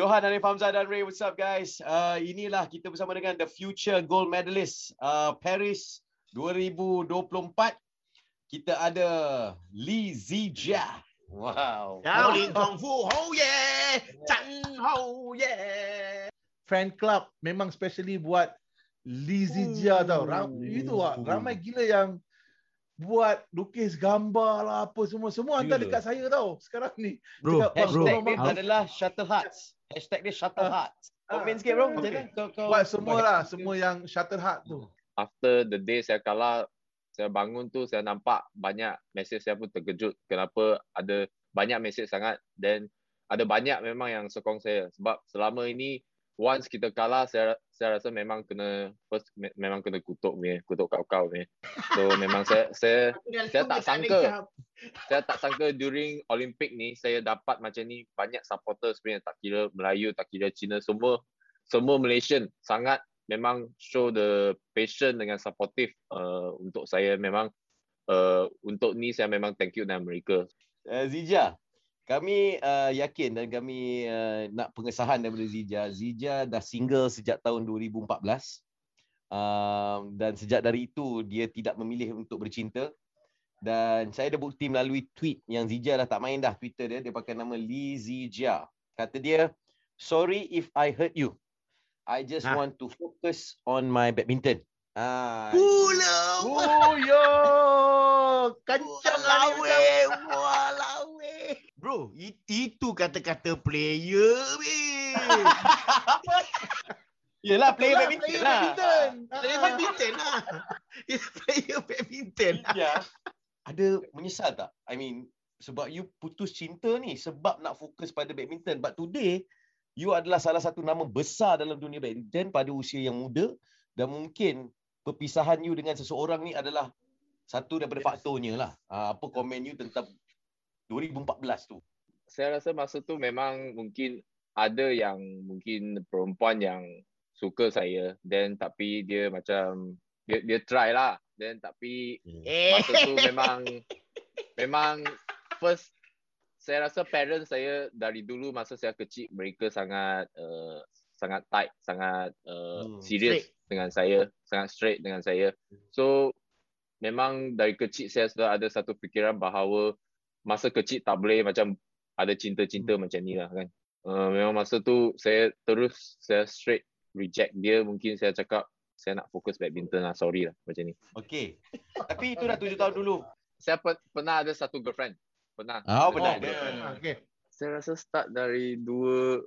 Johan, Arif Hamzah dan Ray, what's up guys? Uh, inilah kita bersama dengan the future gold medalist uh, Paris 2024. Kita ada Li Zijia. Wow. Yao Lin Kung Fu Ho Ye, Chan Ho Ye. Fan club memang specially buat Li Zijia tau. Ram, itu lah, ramai gila yang buat lukis gambar lah apa semua semua hantar Gila. dekat saya tau sekarang ni. Bro, Cakap, "Bang, Hashtag tolong dia bang." adalah Shuttle Hearts. Hashtag dia Shuttle Ah. Hearts. Komen Ah, sikit bro. okay. Macam mana? Kau, kau Buat semua lah, semua yang shutter heart tu. after the day saya kalah, saya bangun tu saya nampak banyak mesej saya pun terkejut kenapa ada banyak mesej sangat dan ada banyak memang yang sokong saya sebab selama ini once kita kalah saya saya rasa memang kena first me- memang kena kutuk ni kutuk kau-kau ni so memang saya saya Saya tak sangka. saya tak sangka during Olympic ni saya dapat macam ni banyak supporter sebenarnya tak kira Melayu tak kira Cina semua semua Malaysian. Sangat memang show the passion dengan supportive uh, untuk saya. Memang uh, untuk ni saya memang thank you dengan mereka. Uh, Zija, kami uh, yakin dan kami uh, nak pengesahan daripada Zija. Zija dah single sejak tahun 2014. Um, dan sejak dari itu dia tidak memilih untuk bercinta. Dan saya ada bukti melalui tweet yang Zija dah tak main dah Twitter dia. Dia pakai nama Lee Zija. Kata dia, sorry if I hurt you. I just Ah. want to focus on my badminton. Ah, Pula. Oh yo, kencang Lawe, macam. walawe. Bro, i- itu kata-kata player, weh. Yelah, player Itulah, badminton player lah. badminton. Player badminton lah. Player badminton. Ya. Ada menyesal tak? I mean, sebab you putus cinta ni sebab nak fokus pada badminton. But today, you adalah salah satu nama besar dalam dunia badminton pada usia yang muda dan mungkin perpisahan you dengan seseorang ni adalah satu daripada faktornya lah. Ah, Apa komen you tentang 2014 tu? saya rasa masa tu memang mungkin ada yang mungkin perempuan yang suka saya then tapi dia macam dia dia try lah then tapi Eh. masa tu memang memang first saya rasa parents saya dari dulu masa saya kecil mereka sangat uh, sangat tight sangat uh, Hmm, serious dengan saya sangat straight dengan saya so memang dari kecil saya sudah ada satu fikiran bahawa masa kecil tak boleh macam ada cinta-cinta macam ni lah kan uh, memang masa tu saya terus saya straight reject dia mungkin saya cakap saya nak fokus badminton lah sorry lah macam ni Okey. Tapi itu dah tujuh tahun dulu. saya pe- pernah ada satu girlfriend. Pernah. Ah, oh, Ada pernah satu girlfriend. Ah, Okay. Saya rasa start dari 2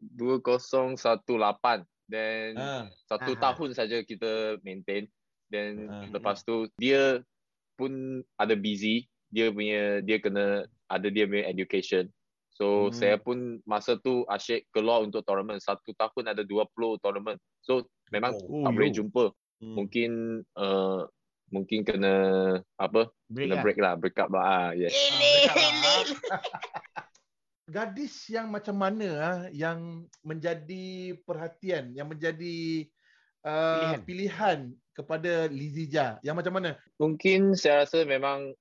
2018 then Ah. satu tahun saja kita maintain then Ah. lepas tu dia pun ada busy dia punya dia kena ada dia punya education so Hmm. saya pun masa tu asyik keluar untuk tournament satu tahun ada 20 tournament so memang Oh, tak boleh yo. jumpa Hmm. mungkin uh, mungkin kena apa Break kena lah. break lah break up lah ah, yes Ah, eleh. Gadis yang macam mana ah yang menjadi perhatian, yang menjadi uh, Pilihan. pilihan. kepada Lizija? Yang macam mana? Mungkin saya rasa memang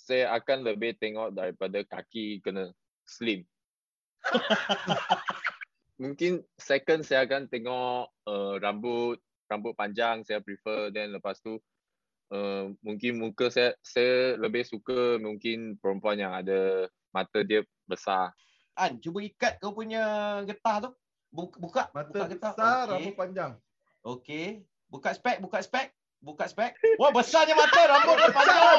saya akan lebih tengok daripada kaki kena slim. Mungkin second saya akan tengok uh, rambut rambut panjang saya prefer then lepas tu uh, mungkin muka saya saya lebih suka mungkin perempuan yang ada mata dia besar. An, cuba ikat kau punya getah tu. Buka, buka, Mata buka getah. besar, Okey. rambut panjang. Okey. Buka spek, buka spek. Buka spek. Wah, besarnya mata, rambut panjang.